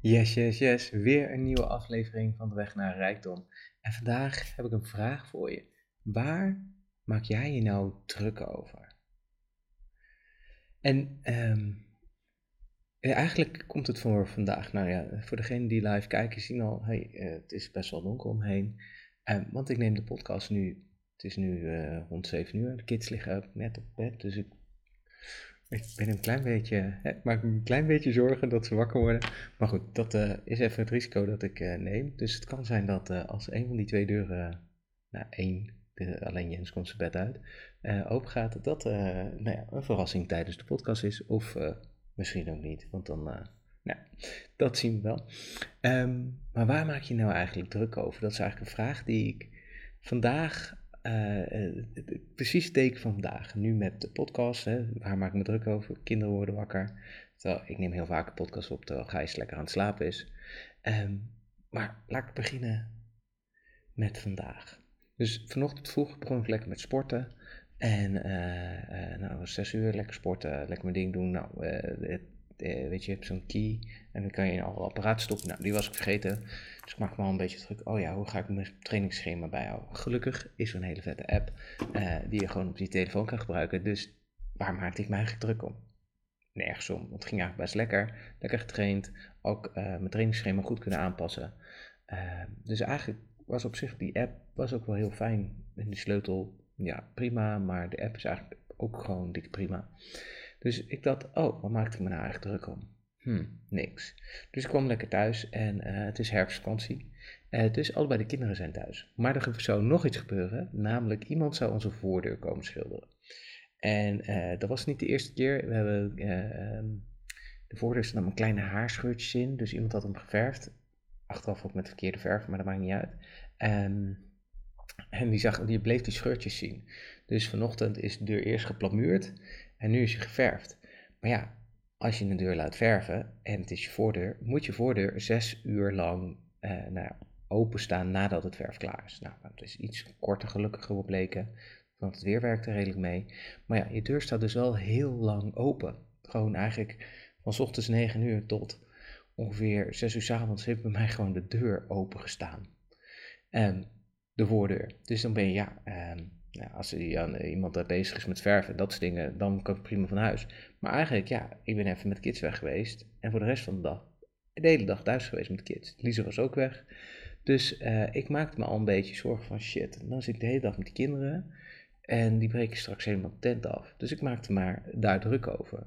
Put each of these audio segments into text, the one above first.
Yes, yes, yes. Weer een nieuwe aflevering van De Weg naar Rijkdom. En vandaag heb ik een vraag voor je. Waar maak jij je nou druk over? En ehm, eigenlijk komt het voor vandaag. Nou ja, voor degenen die live kijken, zien al, hey, eh, het is best wel donker omheen. Um, want ik neem de podcast nu, het is nu uh, rond 7 uur. De kids liggen net op bed, dus ik ik ben een klein beetje, ik maak me een klein beetje zorgen dat ze wakker worden. Maar goed, dat uh, is even het risico dat ik uh, neem. Dus het kan zijn dat uh, als een van die twee deuren, nou één, alleen Jens komt zijn bed uit, open gaat, dat nou ja, een verrassing tijdens de podcast is. Of misschien ook niet, want dan, nou, dat zien we wel. Um, maar waar maak je nou eigenlijk druk over? Dat is eigenlijk een vraag die ik vandaag uh, precies teken van vandaag. Nu met de podcast, hè, waar maak ik me druk over? Kinderen worden wakker. Ik neem heel vaak een podcast op terwijl Gijs lekker aan het slapen is. Um, maar laat ik beginnen met vandaag. Dus vanochtend vroeg begon ik lekker met sporten. En uh, uh, nou, zes uur lekker sporten, lekker mijn ding doen. Nou, eh, weet je, je hebt zo'n key en dan kan je in alle apparaat stoppen. Nou, die was ik vergeten. Dus ik maak me al een beetje druk. Oh ja, hoe ga ik mijn trainingsschema bijhouden? Gelukkig is er een hele vette app uh, die je gewoon op je telefoon kan gebruiken. Dus waar maakte ik me eigenlijk druk om? Nergens om. Want het ging eigenlijk best lekker. Lekker getraind. Ook uh, mijn trainingsschema goed kunnen aanpassen. Dus eigenlijk was op zich die app was ook wel heel fijn. En die sleutel, ja, prima. Maar de app is eigenlijk ook gewoon dik prima. Dus ik dacht, oh, wat maakte ik me nou eigenlijk druk om? Hm, niks. Dus ik kwam lekker thuis en uh, het is herfstvakantie. Uh, dus allebei de kinderen zijn thuis. Maar er zou nog iets gebeuren, namelijk iemand zou onze voordeur komen schilderen. En uh, dat was niet de eerste keer. We hebben ehm, de voordeur staan een kleine haarscheurtjes in, dus iemand had hem geverfd. Achteraf ook met verkeerde verf, maar dat maakt niet uit. Um, en die, zag, die bleef die scheurtjes zien. Dus vanochtend is de deur eerst geplamuurd en nu is je geverfd. Maar ja, als je een deur laat verven en het is je voordeur, moet je voordeur zes uur lang eh, nou openstaan nadat het verf klaar is. Nou, het is iets korter gelukkig gebleken, want het weer werkt er redelijk mee. Maar ja, je deur staat dus wel heel lang open. Gewoon eigenlijk van ochtends 9 uur tot ongeveer 6 uur s avonds heeft bij mij gewoon de deur open gestaan. Um, de voordeur. Dus dan ben je, ja, um, ja, als iemand daar bezig is met verven en dat soort dingen, dan kan ik prima van huis. Maar eigenlijk, ja, ik ben even met kids weg geweest. En voor de rest van de dag, de hele dag thuis geweest met kids. Lisa was ook weg. Dus uh, ik maakte me al een beetje zorgen van shit. Dan zit ik de hele dag met die kinderen. En die breken straks helemaal de tent af. Dus ik maakte maar daar druk over.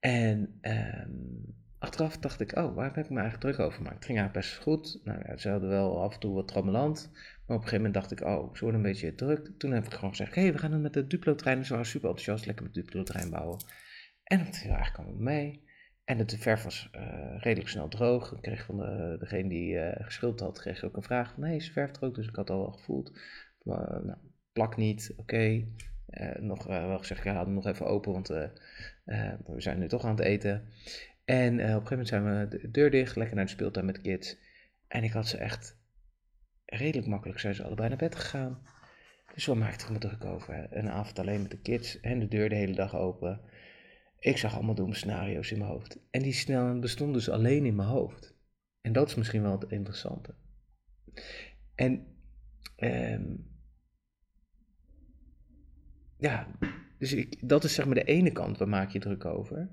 En um, achteraf dacht ik, oh, waar heb ik me eigenlijk druk over gemaakt? Het ging eigenlijk best goed. Nou ja, ze hadden wel af en toe wat trammeland. Maar op een gegeven moment dacht ik, oh, ze worden een beetje druk. Toen heb ik gewoon gezegd, hé, hey, we gaan dan met de Duplo-trein. Ze waren super enthousiast, lekker met de Duplo-trein bouwen. En dat viel eigenlijk allemaal mee. En de verf was uh, redelijk snel droog. Ik kreeg van de, degene die uh, geschilderd had, kreeg ook een vraag van, hé, hey, is verf droog? Dus ik had al wel gevoeld. Maar, nou, plak niet, oké. Nog wel gezegd, ja, hem nog even open, want we zijn nu toch aan het eten. En op een gegeven moment zijn we de deur dicht, lekker naar de speeltuin met de kids. En ik had ze echt redelijk makkelijk zijn ze allebei naar bed gegaan. Dus wat maakte ik me druk over? Een avond alleen met de kids en de deur de hele dag open. Ik zag allemaal domme scenario's in mijn hoofd. En die snel bestonden dus alleen in mijn hoofd. En dat is misschien wel het interessante. En um, ja, dus ik, dat is zeg maar de ene kant, waar maak je druk over.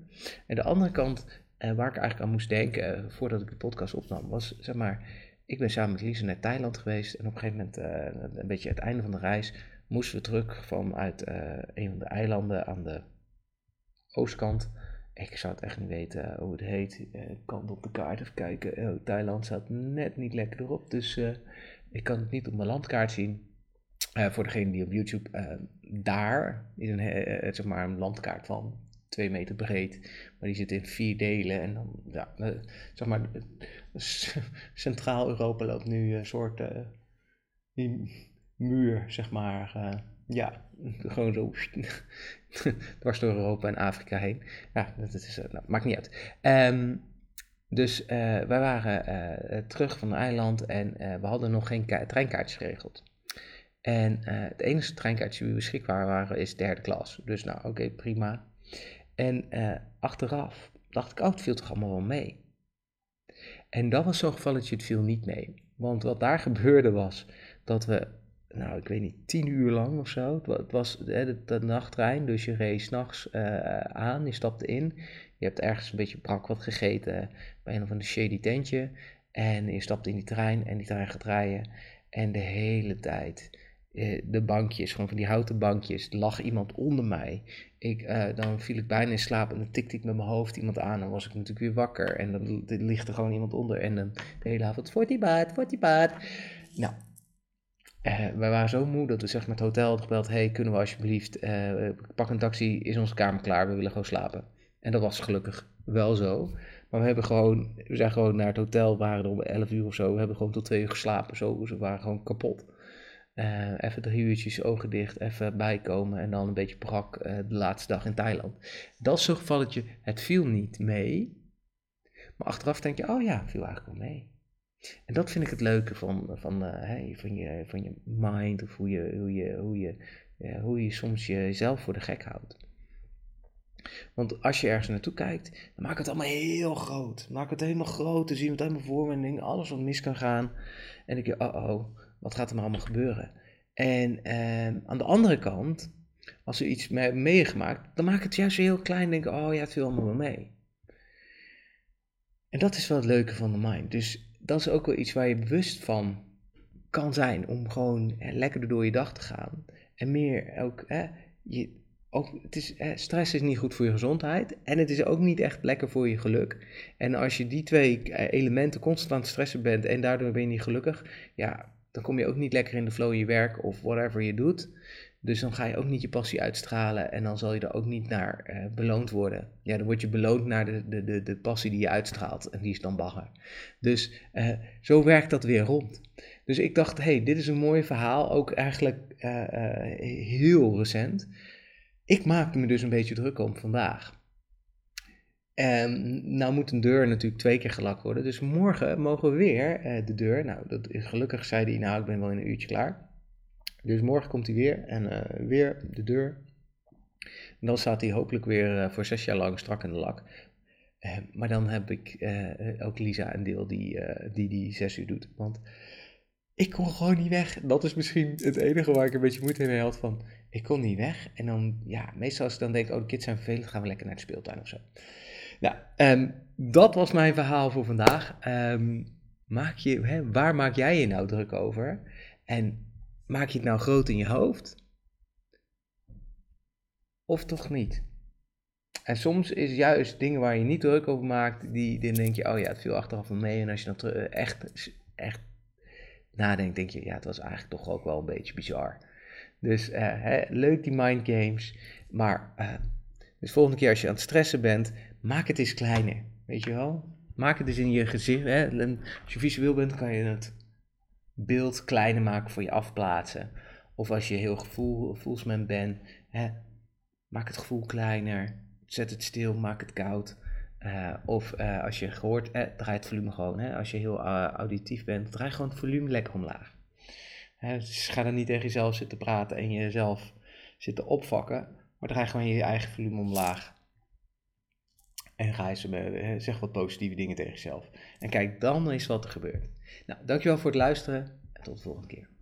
En de andere kant, uh, waar ik eigenlijk aan moest denken uh, voordat ik de podcast opnam, was zeg maar ik ben samen met Lise naar Thailand geweest en op een gegeven moment, uh, een beetje het einde van de reis, moesten we terug vanuit een van de eilanden aan de oostkant. Ik zou het echt niet weten hoe het heet. Ik kan op de kaart even kijken. Oh, Thailand staat net niet lekker erop, dus ik kan het niet op mijn landkaart zien. voor degene die op YouTube, daar is een, zeg maar een landkaart van twee meter breed. Maar die zit in vier delen. En dan, ja, zeg maar, Centraal-Europa loopt nu een soort uh, die muur, zeg maar. Uh, ja, gewoon zo dwars door Europa en Afrika heen. Ja, dat is, uh, nou, maakt niet uit. Um, dus wij waren terug van het eiland en we hadden nog geen treinkaartjes geregeld. En het enige treinkaartje die beschikbaar waren is derde klas. Dus nou, oké, prima. En achteraf dacht ik, oh, het viel toch allemaal wel mee. En dat was zo'n gevalletje, het viel niet mee. Want wat daar gebeurde was dat we, nou ik weet niet, tien uur lang of zo. Het was de, nachttrein, dus je reed s'nachts uh, aan, je stapte in. Je hebt ergens een beetje brak wat gegeten bij een of ander shady tentje. En je stapt in die trein en die trein gaat rijden. En de hele tijd, eh, de bankjes, gewoon van die houten bankjes, lag iemand onder mij. Ik, uh, dan viel ik bijna in slaap en dan tikte ik met mijn hoofd iemand aan. Dan was ik natuurlijk weer wakker en dan ligt er gewoon iemand onder. En dan de hele avond, voor die baard, voor die baard. Nou, uh, wij waren zo moe dat we zeg maar het hotel hadden gebeld. hey, kunnen we alsjeblieft, pak een taxi, is onze kamer klaar, we willen gewoon slapen. En dat was gelukkig wel zo. Maar we hebben gewoon, we zijn gewoon naar het hotel, waren er om 11 uur of zo. We hebben gewoon tot twee uur geslapen. Zo, we waren gewoon kapot. Uh, even drie uurtjes ogen dicht, even bijkomen en dan een beetje brak uh, de laatste dag in Thailand. Dat is zo'n gevalletje, het viel niet mee. Maar achteraf denk je, oh ja, viel eigenlijk wel mee. En dat vind ik het leuke van, van, uh, van, je, van je mind, of hoe je, hoe je, hoe je, hoe je soms jezelf voor de gek houdt. Want als je ergens naartoe kijkt, dan maak het allemaal heel groot. Maak het helemaal groot, dan zien het helemaal voor me en alles wat mis kan gaan. En ik denk, oh oh, wat gaat er maar allemaal gebeuren? En eh, aan de andere kant, als er iets mee meegemaakt, dan maak ik het juist heel klein. Denk, oh ja, het viel allemaal wel mee. En dat is wel het leuke van de mind. Dus dat is ook wel iets waar je bewust van kan zijn. Om gewoon lekker door je dag te gaan. En meer ook, je, ook, het is, stress is niet goed voor je gezondheid en het is ook niet echt lekker voor je geluk. En als je die twee eh, elementen constant aan het stressen bent en daardoor ben je niet gelukkig, ja, dan kom je ook niet lekker in de flow in je werk of whatever je doet. Dus dan ga je ook niet je passie uitstralen en dan zal je er ook niet naar uh, beloond worden. Ja, dan word je beloond naar de, de, de, de passie die je uitstraalt en die is dan bagger. Dus uh, zo werkt dat weer rond. Dus ik dacht, hey, dit is een mooi verhaal, ook eigenlijk uh, heel recent. Ik maakte me dus een beetje druk om vandaag. En nou moet een deur natuurlijk twee keer gelakt worden. Dus morgen mogen we weer uh, de deur. Nou, dat is, gelukkig zei hij, nou, ik ben wel in een uurtje klaar. Dus morgen komt hij weer en uh, weer de deur. En dan staat hij hopelijk weer uh, voor zes jaar lang strak in de lak. maar dan heb ik ook Lisa een deel die, die die zes uur doet. Want ik kon gewoon niet weg. Dat is misschien het enige waar ik een beetje moeite mee had van ik kon niet weg. En dan, ja, meestal als ik dan denk, oh, de kids zijn vervelend, gaan we lekker naar de speeltuin of zo. Nou, dat was mijn verhaal voor vandaag. Um, maak je, hè, waar maak jij je nou druk over? En maak je het nou groot in je hoofd? Of toch niet? En soms is juist dingen waar je niet druk over maakt, die, dan denk je, oh ja, het viel achteraf van mee. En als je dan echt, echt nadenkt, denk je, ja, het was eigenlijk toch ook wel een beetje bizar. Dus uh, hè, leuk die mind games. Maar uh, dus volgende keer als je aan het stressen bent, maak het eens kleiner. Weet je wel? Maak het eens in je gezicht. Hè? Als je visueel bent, kan je het beeld kleiner maken voor je afplaatsen. Of als je heel gevoel, gevoelsman bent, hè? maak het gevoel kleiner. Zet het stil, maak het koud. Uh, of uh, als je gehoord, eh, draai het volume gewoon. Hè? Als je heel auditief bent, draai gewoon het volume lekker omlaag. Dus ga dan niet tegen jezelf zitten praten en jezelf zitten opvakken, maar draai gewoon je eigen volume omlaag. En ga eens, zeg wat positieve dingen tegen jezelf. En kijk dan eens wat er gebeurt. Nou, dankjewel voor het luisteren en tot de volgende keer.